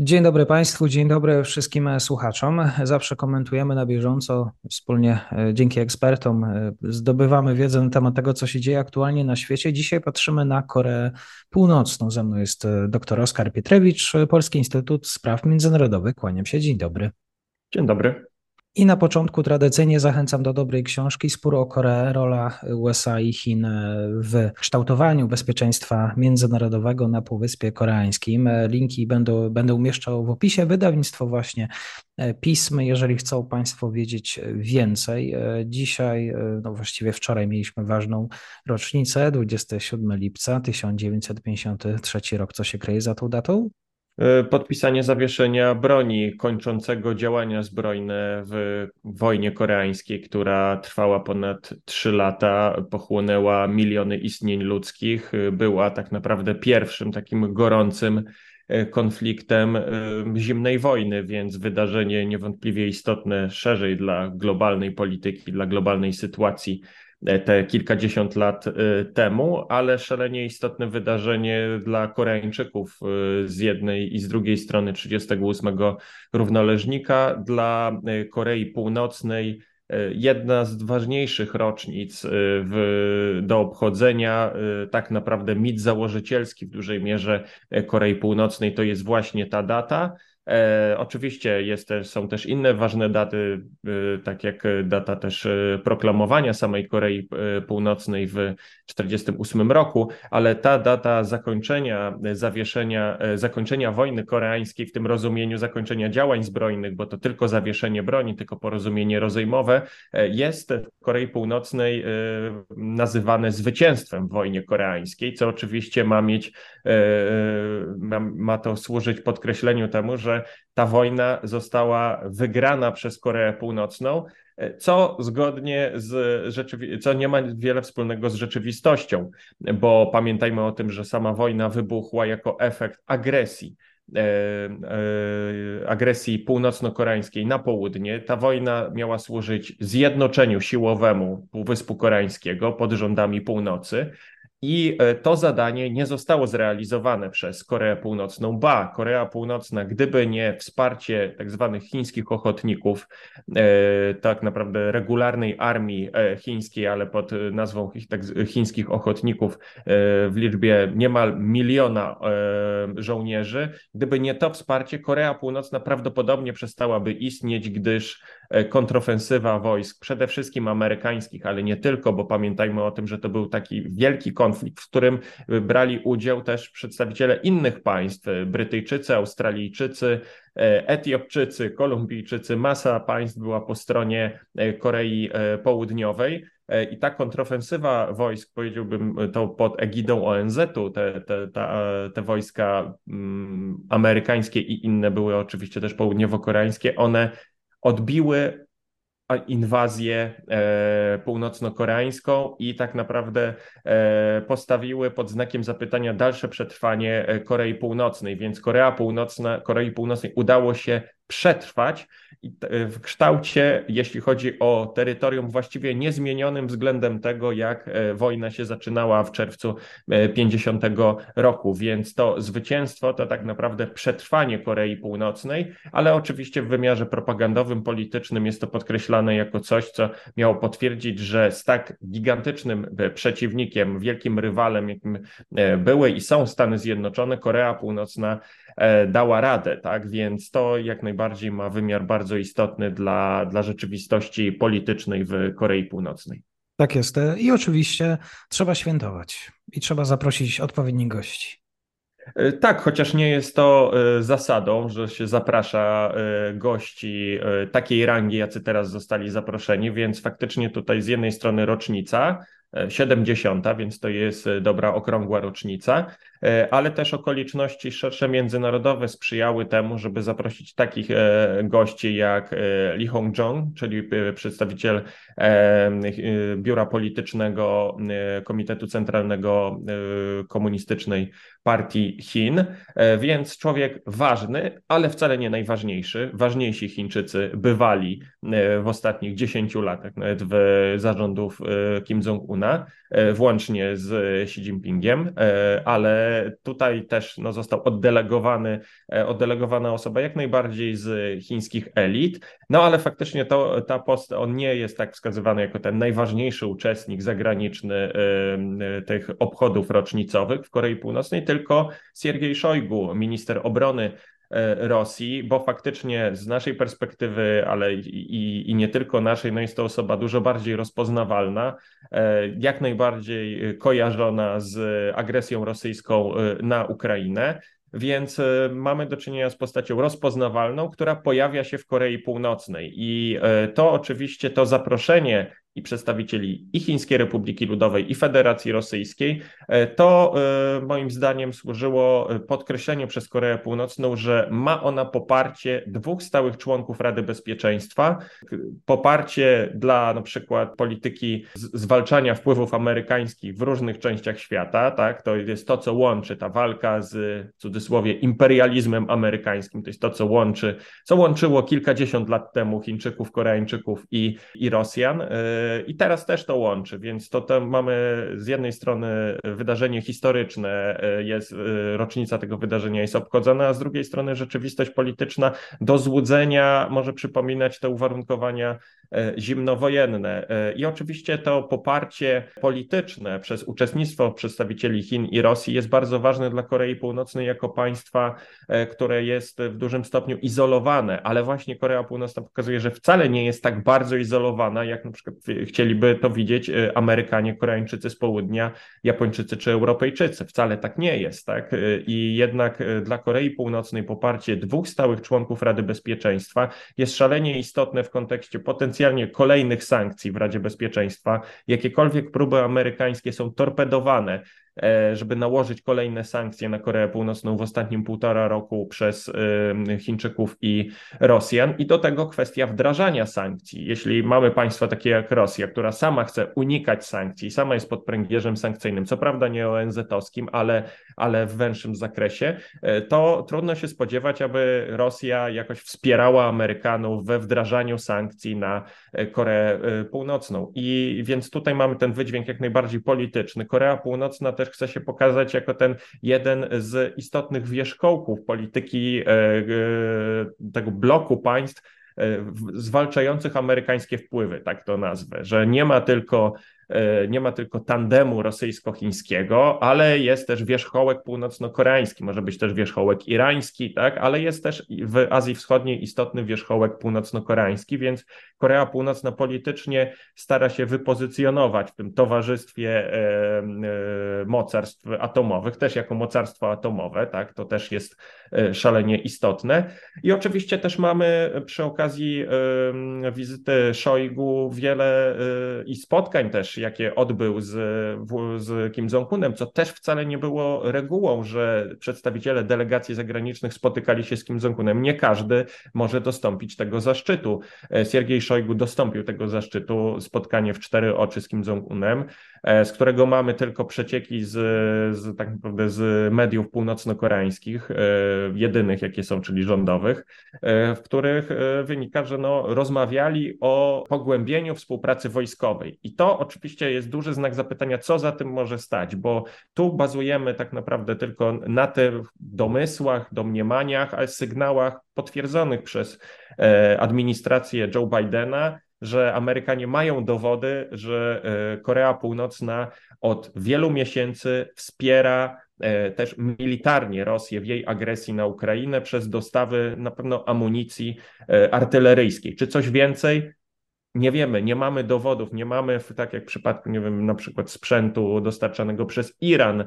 Dzień dobry Państwu, dzień dobry wszystkim słuchaczom. Zawsze komentujemy na bieżąco, wspólnie e, dzięki ekspertom e, zdobywamy wiedzę na temat tego, co się dzieje aktualnie na świecie. Dzisiaj patrzymy na Koreę Północną. Ze mną jest e, dr Oskar Pietrewicz, Polski Instytut Spraw Międzynarodowych. Kłaniam się, dzień dobry. Dzień dobry. I na początku tradycyjnie zachęcam do dobrej książki Spór o Koreę, rola USA i Chin w kształtowaniu bezpieczeństwa międzynarodowego na Półwyspie Koreańskim. Linki będą, będę umieszczał w opisie. Wydawnictwo właśnie e, pism, jeżeli chcą Państwo wiedzieć więcej. E, dzisiaj, e, no właściwie wczoraj mieliśmy ważną rocznicę, 27 lipca 1953 rok. Co się kryje za tą datą? E, podpisanie zawieszenia broni kończącego działania zbrojne w wojnie koreańskiej, która trwała ponad 3 lata, pochłonęła miliony istnień ludzkich, e, była tak naprawdę pierwszym takim gorącym e, konfliktem zimnej wojny, więc wydarzenie niewątpliwie istotne szerzej dla globalnej polityki, dla globalnej sytuacji te kilkadziesiąt lat e, temu, ale szalenie istotne wydarzenie dla Koreańczyków e, z jednej i z drugiej strony 38 równoleżnika, dla Korei Północnej jedna z ważniejszych rocznic w, do obchodzenia. Tak naprawdę mit założycielski w dużej mierze Korei Północnej to jest właśnie ta data. E, oczywiście jest też, są też inne ważne daty, e, tak jak data też e, proklamowania samej Korei e, Północnej w 1948 roku, ale ta data zakończenia, zawieszenia, zakończenia wojny koreańskiej w tym rozumieniu zakończenia działań zbrojnych, bo to tylko zawieszenie broni, tylko porozumienie rozejmowe, jest w Korei Północnej nazywane zwycięstwem w wojnie koreańskiej, co oczywiście ma mieć, ma, ma to służyć podkreśleniu temu, że ta wojna została wygrana przez Koreę Północną, co zgodnie z rzeczywi- co nie ma wiele wspólnego z rzeczywistością, bo pamiętajmy o tym, że sama wojna wybuchła jako efekt agresji. E, e, agresji północno-koreańskiej na południe. Ta wojna miała służyć zjednoczeniu siłowemu Półwyspu Koreańskiego pod rządami północy, i e, to zadanie nie zostało zrealizowane przez Koreę Północną. Ba, Korea Północna, gdyby nie wsparcie tak zwanych chińskich ochotników, e, tak naprawdę regularnej armii e, chińskiej, ale pod nazwą tak, chińskich ochotników w liczbie niemal miliona żołnierzy, gdyby nie to wsparcie, Korea Północna prawdopodobnie przestałaby istnieć, gdyż kontrofensywa wojsk, przede wszystkim amerykańskich, ale nie tylko, bo pamiętajmy o tym, że to był taki wielki konflikt, w którym brali udział też przedstawiciele innych państw, Brytyjczycy, Australijczycy, e, Etiopczycy, Kolumbijczycy, masa państw była po stronie e, Korei e, Południowej. I ta kontrofensywa wojsk, powiedziałbym to pod egidą ONZ-u, te, te, te, te wojska mm, amerykańskie i inne były oczywiście też południowo-koreańskie, one odbiły inwazję e, północno-koreańską i tak naprawdę e, postawiły pod znakiem zapytania dalsze przetrwanie e, Korei Północnej, więc Korea Północna, Korei Północnej udało się przetrwać w kształcie, jeśli chodzi o terytorium, właściwie niezmienionym względem tego, jak e, wojna się zaczynała w czerwcu 50 e, roku. Więc to zwycięstwo to tak naprawdę przetrwanie Korei Północnej, ale oczywiście w wymiarze propagandowym, politycznym jest to podkreślane jako coś, co miało potwierdzić, że z tak gigantycznym e, przeciwnikiem, wielkim rywalem, jakim były i są Stany Zjednoczone, Korea Północna dała radę, tak? Więc to jak najbardziej ma wymiar bardzo istotny dla, dla rzeczywistości politycznej w Korei Północnej. Tak jest. I oczywiście trzeba świętować i trzeba zaprosić odpowiednich gości. E, tak, chociaż nie jest to e, zasadą, że się zaprasza e, gości takiej rangi, jacy teraz zostali zaproszeni, więc faktycznie tutaj z jednej strony rocznica, 70., więc to jest dobra okrągła rocznica, ale też okoliczności szersze międzynarodowe sprzyjały temu, żeby zaprosić takich gości jak Li Hongzhong, czyli przedstawiciel biura politycznego Komitetu Centralnego Komunistycznej Partii Chin, więc człowiek ważny, ale wcale nie najważniejszy. Ważniejsi Chińczycy bywali w ostatnich 10 latach, nawet w zarządów Kim Jong-una, włącznie z Xi Jinpingiem, ale tutaj też no, został oddelegowany, oddelegowana osoba jak najbardziej z chińskich elit, no ale faktycznie to, ta post, on nie jest tak wskazywany jako ten najważniejszy uczestnik zagraniczny tych obchodów rocznicowych w Korei Północnej, tylko Siergiej Szojgu, minister obrony e, Rosji, bo faktycznie z naszej perspektywy, ale i, i nie tylko naszej, no jest to osoba dużo bardziej rozpoznawalna, e, jak najbardziej kojarzona z agresją rosyjską e, na Ukrainę. Więc mamy do czynienia z postacią rozpoznawalną, która pojawia się w Korei Północnej. I to oczywiście to zaproszenie i przedstawicieli i Chińskiej Republiki Ludowej, i Federacji Rosyjskiej, e, to e, moim zdaniem służyło e, podkreśleniu przez Koreę Północną, że ma ona poparcie dwóch stałych członków Rady Bezpieczeństwa, poparcie dla na przykład polityki zwalczania wpływów amerykańskich w różnych częściach świata, tak? To jest to, co łączy ta walka z w cudzysłowie imperializmem amerykańskim, to jest to, co łączy, co łączyło kilkadziesiąt lat temu Chińczyków, Koreańczyków i, i Rosjan i teraz też to łączy, więc to, to mamy z jednej strony wydarzenie historyczne, e, jest e, rocznica tego wydarzenia jest obchodzona, a z drugiej strony rzeczywistość polityczna do złudzenia może przypominać te uwarunkowania e, zimnowojenne. I oczywiście to poparcie polityczne przez uczestnictwo przedstawicieli Chin i Rosji jest bardzo ważne dla Korei Północnej jako państwa, które jest w dużym stopniu izolowane, ale właśnie Korea Północna pokazuje, że wcale nie jest tak bardzo izolowana, jak na przykład chcieliby to widzieć y, Amerykanie, Koreańczycy z południa, Japończycy czy Europejczycy. Wcale tak nie jest, tak? Y, I jednak y, dla Korei Północnej poparcie dwóch stałych członków Rady Bezpieczeństwa jest szalenie istotne w kontekście potencjalnie kolejnych sankcji w Radzie Bezpieczeństwa. Jakiekolwiek próby amerykańskie są torpedowane żeby nałożyć kolejne sankcje na Koreę Północną w ostatnim półtora roku przez Chińczyków i Rosjan. I do tego kwestia wdrażania sankcji. Jeśli mamy państwa takie jak Rosja, która sama chce unikać sankcji, sama jest pod pręgierzem sankcyjnym, co prawda nie ONZ-owskim, ale, ale w węższym zakresie, e, to trudno się spodziewać, aby Rosja jakoś wspierała Amerykanów we wdrażaniu sankcji na e, Koreę Północną. I więc tutaj mamy ten wydźwięk jak najbardziej polityczny. Korea Północna też chce się pokazać jako ten jeden z istotnych wierzchołków polityki e, e, tego bloku państw e, zwalczających amerykańskie wpływy, tak to nazwę, że nie ma tylko nie ma tylko tandemu rosyjsko-chińskiego, ale jest też wierzchołek północno-koreański, może być też wierzchołek irański, tak, ale jest też w Azji Wschodniej istotny wierzchołek północno-koreański, więc Korea Północna politycznie stara się wypozycjonować w tym towarzystwie e, e, mocarstw atomowych, też jako mocarstwo atomowe, tak, to też jest szalenie istotne. I oczywiście też mamy przy okazji wizyty Szojgu wiele i spotkań też jakie odbył z, z Kim Jong-unem, co też wcale nie było regułą, że przedstawiciele delegacji zagranicznych spotykali się z Kim Jong-unem. Nie każdy może dostąpić tego zaszczytu. E, Siergiej Szojgu dostąpił tego zaszczytu, spotkanie w cztery oczy z Kim Jong-unem. E, z którego mamy tylko przecieki z, z, tak naprawdę z mediów północno-koreańskich, e, jedynych jakie są, czyli rządowych, w których wynika, że no, rozmawiali o pogłębieniu współpracy wojskowej. I to oczywiście jest duży znak zapytania, co za tym może stać, bo tu bazujemy tak naprawdę tylko na tych domysłach, domniemaniach, ale sygnałach potwierdzonych przez administrację Joe Bidena, że Amerykanie mają dowody, że e, Korea Północna od wielu miesięcy wspiera e, też militarnie Rosję w jej agresji na Ukrainę przez dostawy na pewno amunicji e, artyleryjskiej. Czy coś więcej? Nie wiemy, nie mamy dowodów, nie mamy, tak jak w przypadku, nie wiem, na przykład sprzętu dostarczanego przez Iran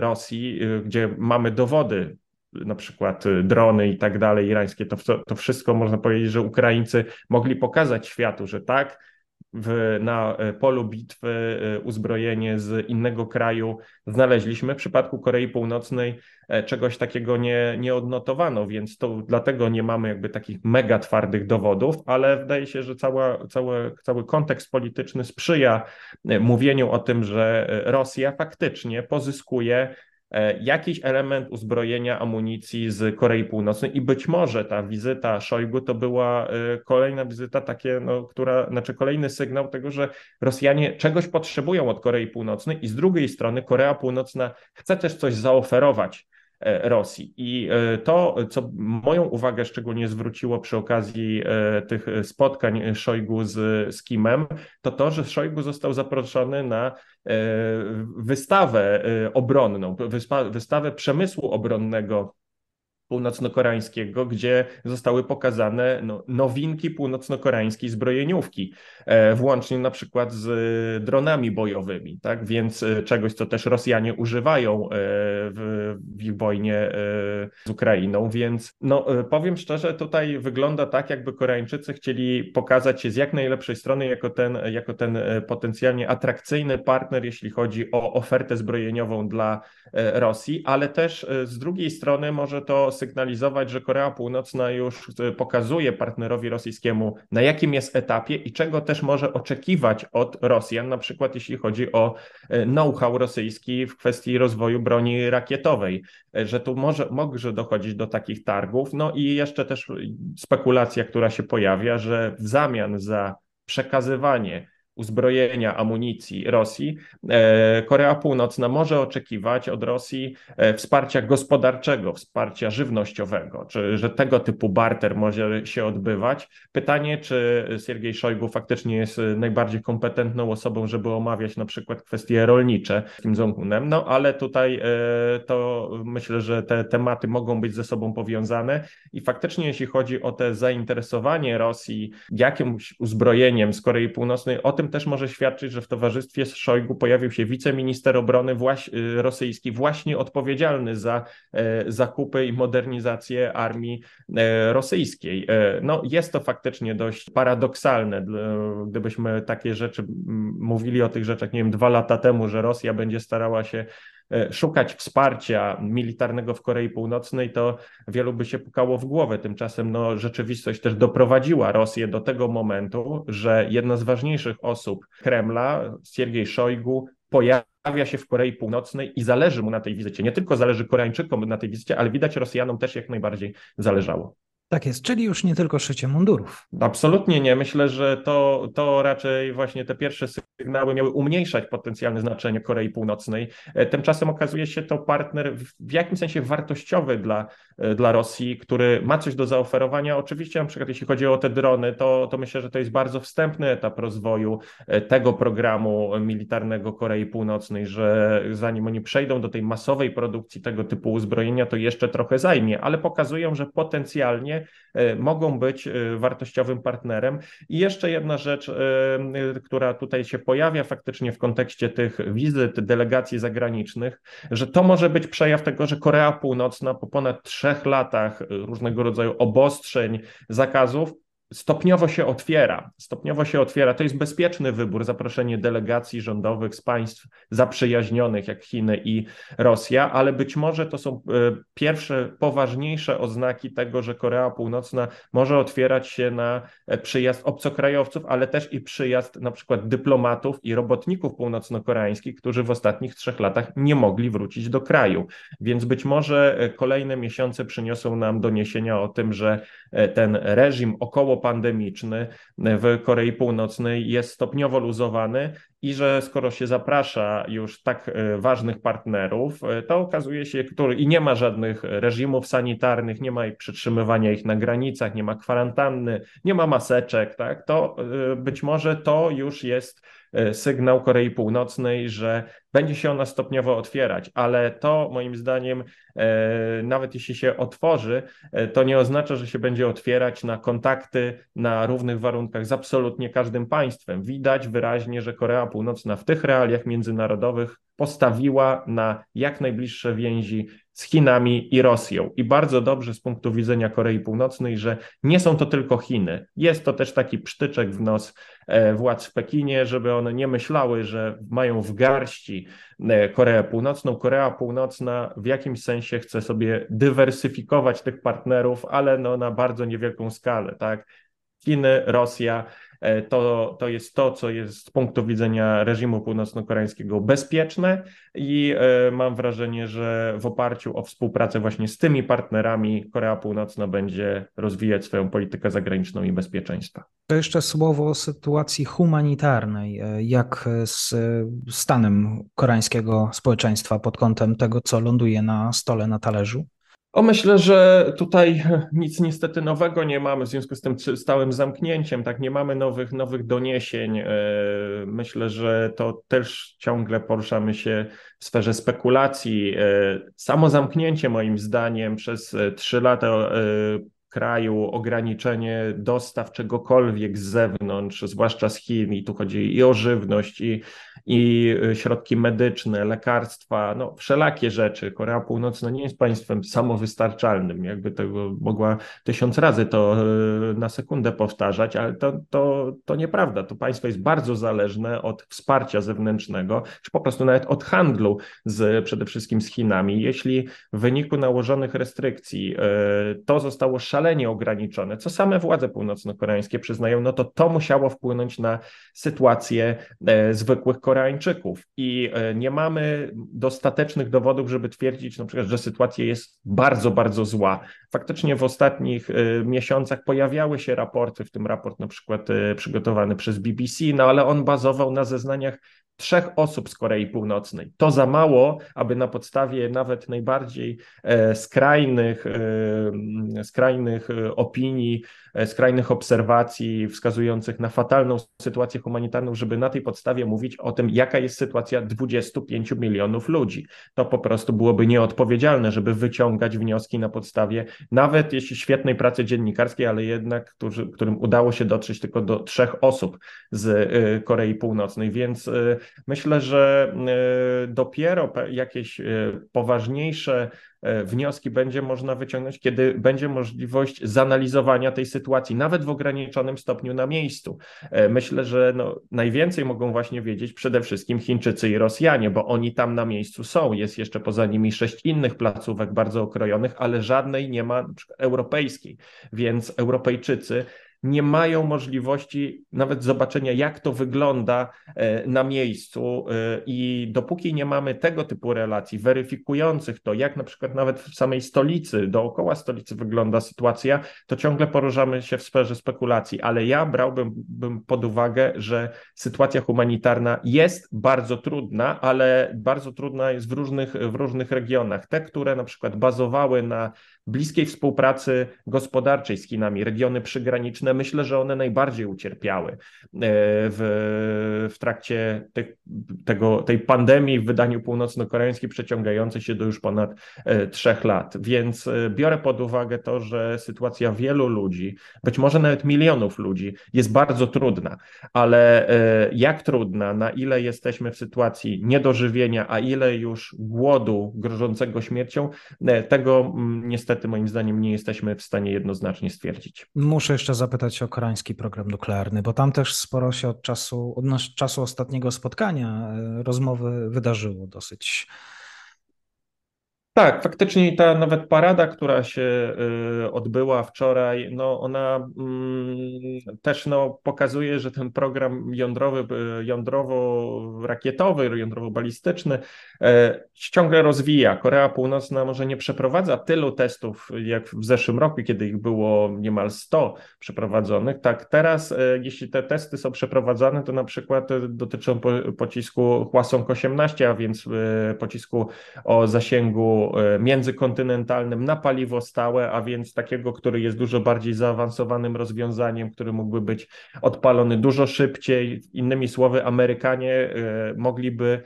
Rosji, gdzie mamy dowody na przykład y, drony i tak dalej irańskie, to, to wszystko można powiedzieć, że Ukraińcy mogli pokazać światu, że tak, w, na polu bitwy uzbrojenie z innego kraju znaleźliśmy. W przypadku Korei Północnej czegoś takiego nie, nie odnotowano, więc to dlatego nie mamy jakby takich mega twardych dowodów, ale wydaje się, że cała, cały, cały kontekst polityczny sprzyja mówieniu o tym, że Rosja faktycznie pozyskuje E, jakiś element uzbrojenia, amunicji z Korei Północnej i być może ta wizyta Szojgu to była e, kolejna wizyta takie, no, która, znaczy kolejny sygnał tego, że Rosjanie czegoś potrzebują od Korei Północnej i z drugiej strony Korea Północna chce też coś zaoferować. E, Rosji. I e, to, co moją uwagę szczególnie zwróciło przy okazji e, tych spotkań Szojgu z, z Kimem, to to, że Szojgu został zaproszony na wystawę obronną, wystawę przemysłu obronnego północno-koreańskiego, gdzie zostały pokazane no, nowinki północno-koreańskiej zbrojeniówki, e, włącznie na przykład z dronami bojowymi, tak? Więc e, czegoś, co też Rosjanie używają e, w, w ich wojnie z Ukrainą, więc no, powiem szczerze, tutaj wygląda tak, jakby Koreańczycy chcieli pokazać się z jak najlepszej strony jako ten, jako ten potencjalnie atrakcyjny partner, jeśli chodzi o ofertę zbrojeniową dla Rosji, ale też z drugiej strony może to sygnalizować, że Korea Północna już e, pokazuje partnerowi rosyjskiemu, na jakim jest etapie i czego też może oczekiwać od Rosjan, na przykład jeśli chodzi o e, know-how rosyjski w kwestii rozwoju broni rakietowej, e, że tu może, może dochodzić do takich targów. No i jeszcze też spekulacja, która się pojawia, że w zamian za przekazywanie uzbrojenia, amunicji Rosji, e, Korea Północna może oczekiwać od Rosji e, wsparcia gospodarczego, wsparcia żywnościowego, czy że tego typu barter może się odbywać. Pytanie, czy Siergiej Szojgu faktycznie jest najbardziej kompetentną osobą, żeby omawiać na przykład kwestie rolnicze z Kim Jong-unem, no ale tutaj e, to myślę, że te tematy mogą być ze sobą powiązane. I faktycznie jeśli chodzi o te zainteresowanie Rosji jakimś uzbrojeniem z Korei Północnej, o tym też może świadczyć, że w towarzystwie Szojgu pojawił się wiceminister obrony y, rosyjski, właśnie odpowiedzialny za e, zakupy i modernizację armii e, rosyjskiej. E, no, jest to faktycznie dość paradoksalne, gdybyśmy takie rzeczy mówili o tych rzeczach, nie wiem, dwa lata temu, że Rosja będzie starała się szukać wsparcia militarnego w Korei Północnej, to wielu by się pukało w głowę. Tymczasem no, rzeczywistość też doprowadziła Rosję do tego momentu, że jedna z ważniejszych osób Kremla, Siergiej Szojgu, pojawia się w Korei Północnej i zależy mu na tej wizycie. Nie tylko zależy Koreańczykom na tej wizycie, ale widać Rosjanom też jak najbardziej zależało. Tak jest, czyli już nie tylko szycie mundurów. Absolutnie nie. Myślę, że to, to raczej właśnie te pierwsze sygnały miały umniejszać potencjalne znaczenie Korei Północnej. E, tymczasem okazuje się to partner w jakimś sensie wartościowy dla, e, dla Rosji, który ma coś do zaoferowania. Oczywiście, na przykład jeśli chodzi o te drony, to, to myślę, że to jest bardzo wstępny etap rozwoju e, tego programu militarnego Korei Północnej, że zanim oni przejdą do tej masowej produkcji tego typu uzbrojenia, to jeszcze trochę zajmie, ale pokazują, że potencjalnie E, mogą być e, wartościowym partnerem. I jeszcze jedna rzecz, e, która tutaj się pojawia faktycznie w kontekście tych wizyt delegacji zagranicznych, że to może być przejaw tego, że Korea Północna po ponad trzech latach różnego rodzaju obostrzeń, zakazów, stopniowo się otwiera. Stopniowo się otwiera. To jest bezpieczny wybór, zaproszenie delegacji rządowych z państw zaprzyjaźnionych jak Chiny i Rosja, ale być może to są e, pierwsze poważniejsze oznaki tego, że Korea Północna może otwierać się na e, przyjazd obcokrajowców, ale też i przyjazd na przykład dyplomatów i robotników północno-koreańskich, którzy w ostatnich trzech latach nie mogli wrócić do kraju. Więc być może e, kolejne miesiące przyniosą nam doniesienia o tym, że ten reżim około pandemiczny w Korei Północnej jest stopniowo luzowany i że skoro się zaprasza już tak e, ważnych partnerów, e, to okazuje się, który i nie ma żadnych reżimów sanitarnych, nie ma ich przytrzymywania ich na granicach, nie ma kwarantanny, nie ma maseczek, tak, to e, być może to już jest sygnał Korei Północnej, że będzie się ona stopniowo otwierać, ale to moim zdaniem, nawet jeśli się otworzy, to nie oznacza, że się będzie otwierać na kontakty na równych warunkach z absolutnie każdym państwem. Widać wyraźnie, że Korea Północna w tych realiach międzynarodowych postawiła na jak najbliższe więzi z Chinami i Rosją. I bardzo dobrze z punktu widzenia Korei Północnej, że nie są to tylko Chiny. Jest to też taki psztyczek w nos e, władz w Pekinie, żeby one nie myślały, że mają w garści e, Koreę Północną. Korea Północna w jakimś sensie chce sobie dywersyfikować tych partnerów, ale no na bardzo niewielką skalę, tak? Chiny, Rosja, E, to, to jest to, co jest z punktu widzenia reżimu północno-koreańskiego bezpieczne i e, mam wrażenie, że w oparciu o współpracę właśnie z tymi partnerami Korea Północna będzie rozwijać swoją politykę zagraniczną i bezpieczeństwa. To jeszcze słowo o sytuacji humanitarnej. E, jak z stanem koreańskiego społeczeństwa pod kątem tego, co ląduje na stole, na talerzu? O, myślę, że tutaj nic niestety nowego nie mamy, w związku z tym stałym zamknięciem, tak, nie mamy nowych, nowych doniesień. E, myślę, że to też ciągle poruszamy się w sferze spekulacji. E, samo zamknięcie, moim zdaniem, przez e, trzy lata kraju, ograniczenie dostaw czegokolwiek z zewnątrz, zwłaszcza z Chin, i tu chodzi i o żywność, i, i środki medyczne, lekarstwa, no wszelakie rzeczy. Korea Północna nie jest państwem samowystarczalnym, jakby tego mogła tysiąc razy to e, na sekundę powtarzać, ale to, to, to nieprawda. To państwo jest bardzo zależne od wsparcia zewnętrznego, czy po prostu nawet od handlu z, przede wszystkim z Chinami. Jeśli w wyniku nałożonych restrykcji e, to zostało szalenie ograniczone, co same władze północno-koreańskie przyznają, no to to musiało wpłynąć na sytuację zwykłych Koreańczyków. I e, nie mamy dostatecznych dowodów, żeby twierdzić na przykład, że sytuacja jest bardzo, bardzo zła. Faktycznie w ostatnich e, miesiącach pojawiały się raporty, w tym raport na przykład przygotowany przez BBC, no ale on bazował na zeznaniach trzech osób z Korei Północnej. To za mało, aby na podstawie nawet najbardziej e, skrajnych, e, skrajnych e, opinii, skrajnych obserwacji wskazujących na fatalną sytuację humanitarną, żeby na tej podstawie mówić o tym, jaka jest sytuacja 25 milionów ludzi. To po prostu byłoby nieodpowiedzialne, żeby wyciągać wnioski na podstawie nawet jeśli świetnej pracy dziennikarskiej, ale jednak, którym udało się dotrzeć tylko do trzech osób z Korei Północnej, więc Myślę, że e, dopiero jakieś e, poważniejsze e, wnioski będzie można wyciągnąć, kiedy będzie możliwość zanalizowania tej sytuacji, nawet w ograniczonym stopniu na miejscu. Myślę, że no, najwięcej mogą właśnie wiedzieć przede wszystkim Chińczycy i Rosjanie, bo oni tam na miejscu są. Jest jeszcze poza nimi sześć innych placówek bardzo okrojonych, ale żadnej nie ma europejskiej, więc Europejczycy nie mają możliwości nawet zobaczenia, jak to wygląda e, na miejscu. E, I dopóki nie mamy tego typu relacji weryfikujących to, jak na przykład nawet w samej stolicy, dookoła stolicy wygląda sytuacja, to ciągle poruszamy się w sferze spekulacji. Ale ja brałbym bym pod uwagę, że sytuacja humanitarna jest bardzo trudna, ale bardzo trudna jest w różnych, w różnych regionach. Te, które na przykład bazowały na bliskiej współpracy gospodarczej z Chinami, regiony przygraniczne, myślę, że one najbardziej ucierpiały e, w, w trakcie te, tego, tej pandemii w wydaniu północno-koreańskim przeciągającej się do już ponad e, trzech lat. Więc e, biorę pod uwagę to, że sytuacja wielu ludzi, być może nawet milionów ludzi, jest bardzo trudna, ale jak trudna, na ile jesteśmy w sytuacji niedożywienia, a ile już głodu grożącego śmiercią, tego niestety moim zdaniem nie jesteśmy w stanie jednoznacznie stwierdzić. Muszę jeszcze zapytać o koreański program nuklearny, bo tam też sporo się od czasu, od czasu ostatniego spotkania e, rozmowy wydarzyło dosyć tak, faktycznie ta nawet parada, która się y, odbyła wczoraj, no ona mm, też no, pokazuje, że ten program jądrowy, y, jądrowo-rakietowy, jądrowo-balistyczny e, ciągle rozwija. Korea Północna może nie przeprowadza tylu testów jak w zeszłym roku, kiedy ich było niemal 100 przeprowadzonych. Tak, teraz jeśli te testy są przeprowadzane, to na przykład dotyczą pocisku Hwasong 18, a więc pocisku o zasięgu E, międzykontynentalnym na paliwo stałe, a więc takiego, który jest dużo bardziej zaawansowanym rozwiązaniem, który mógłby być odpalony dużo szybciej. Innymi słowy, Amerykanie e, mogliby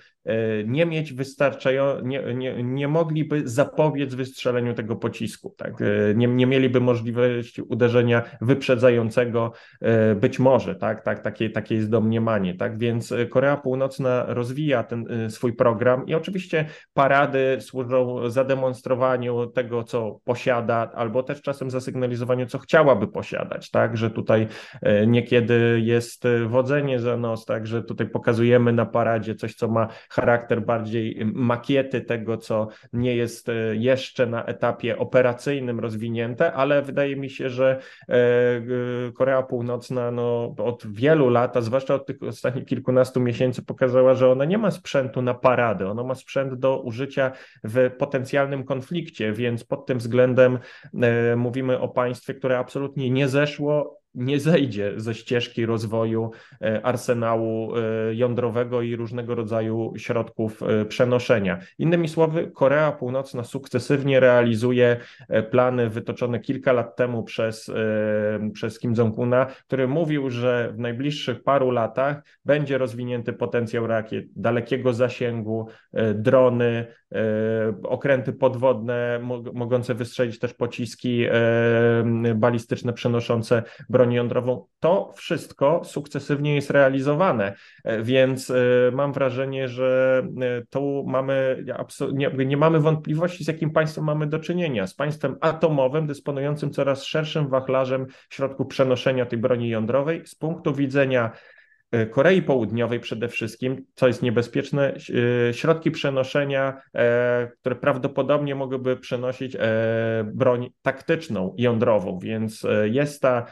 nie mieć wystarczająco, nie, nie, nie mogliby zapobiec wystrzeleniu tego pocisku. Tak? E, nie, nie mieliby możliwości uderzenia wyprzedzającego, e, być może, tak? Tak, takie, takie jest domniemanie. Tak? Więc Korea Północna rozwija ten swój program i oczywiście parady służą zademonstrowaniu tego, co posiada, albo też czasem zasygnalizowaniu, co chciałaby posiadać, tak? Że tutaj niekiedy jest wodzenie za nos, tak? Że tutaj pokazujemy na paradzie coś, co ma charakter bardziej makiety tego, co nie jest e, jeszcze na etapie operacyjnym rozwinięte, ale wydaje mi się, że e, Korea Północna no, od wielu lat, a zwłaszcza od tych ostatnich kilkunastu miesięcy pokazała, że ona nie ma sprzętu na paradę, ona ma sprzęt do użycia w potencjalnym konflikcie, więc pod tym względem e, mówimy o państwie, które absolutnie nie zeszło nie zejdzie ze ścieżki rozwoju e, arsenału e, jądrowego i różnego rodzaju środków e, przenoszenia. Innymi słowy, Korea Północna sukcesywnie realizuje plany wytoczone kilka lat temu przez, przez Kim Jong-una, który mówił, że w najbliższych paru latach będzie rozwinięty potencjał rakiet dalekiego zasięgu, drony, okręty podwodne mogące wystrzelić też pociski balistyczne przenoszące broń broń jądrową. To wszystko sukcesywnie jest realizowane, e, więc e, mam wrażenie, że e, tu mamy, nie, nie mamy wątpliwości, z jakim państwem mamy do czynienia. Z państwem atomowym, dysponującym coraz szerszym wachlarzem środków przenoszenia tej broni jądrowej. Z punktu widzenia Korei Południowej przede wszystkim, co jest niebezpieczne, e, środki przenoszenia, e, które prawdopodobnie mogłyby przenosić broń taktyczną, jądrową, więc jest ta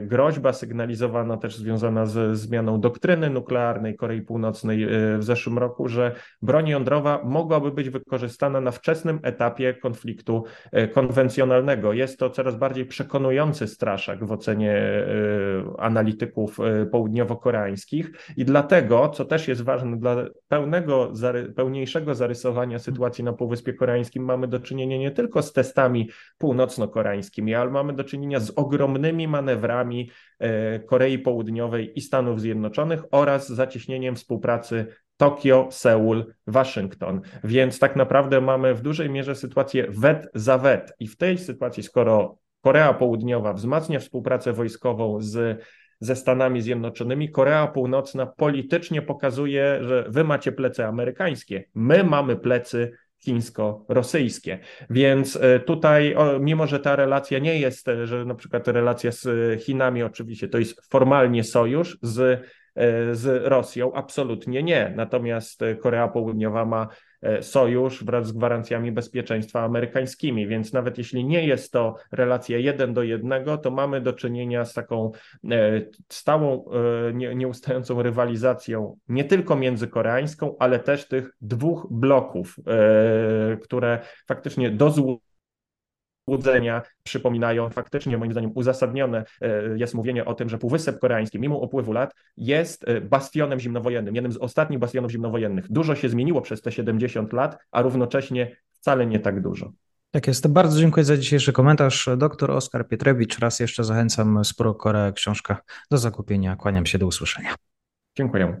groźba sygnalizowana też związana ze zmianą doktryny nuklearnej Korei Północnej w zeszłym roku, że broń jądrowa mogłaby być wykorzystana na wczesnym etapie konfliktu konwencjonalnego. Jest to coraz bardziej przekonujący straszak w ocenie analityków południowo-koreańskich i dlatego, co też jest ważne dla pełnego, pełniejszego zarysowania sytuacji na Półwyspie Koreańskim, mamy do czynienia nie tylko z testami północno-koreańskimi, ale mamy do czynienia z ogromnymi manewrami e, Korei Południowej i Stanów Zjednoczonych oraz zacieśnieniem współpracy Tokio, Seul, Waszyngton. Więc tak naprawdę mamy w dużej mierze sytuację wet za wet. I w tej sytuacji, skoro Korea Południowa wzmacnia współpracę wojskową z ze Stanami Zjednoczonymi, Korea Północna politycznie pokazuje, że wy macie plecy amerykańskie, my mamy plecy chińsko-rosyjskie. Więc e, tutaj, mimo że ta relacja nie jest, e, że na przykład relacja z Chinami oczywiście to jest formalnie sojusz z, e, z Rosją, absolutnie nie. Natomiast Korea Południowa ma E, sojusz wraz z gwarancjami bezpieczeństwa amerykańskimi. Więc nawet jeśli nie jest to relacja jeden do jednego, to mamy do czynienia z taką e, stałą, e, nieustającą rywalizacją nie tylko międzykoreańską, ale też tych dwóch bloków, które faktycznie do złu łudzenia przypominają faktycznie, moim zdaniem, uzasadnione e, jest mówienie o tym, że Półwysep Koreański, mimo upływu lat, jest e, bastionem zimnowojennym, jednym z ostatnich bastionów zimnowojennych. Dużo się zmieniło przez te 70 lat, a równocześnie wcale nie tak dużo. Tak jest. Bardzo dziękuję za dzisiejszy komentarz. Doktor Oskar Pietrewicz. Raz jeszcze zachęcam Sporo Korea książka do zakupienia. Kłaniam się do usłyszenia. Dziękuję.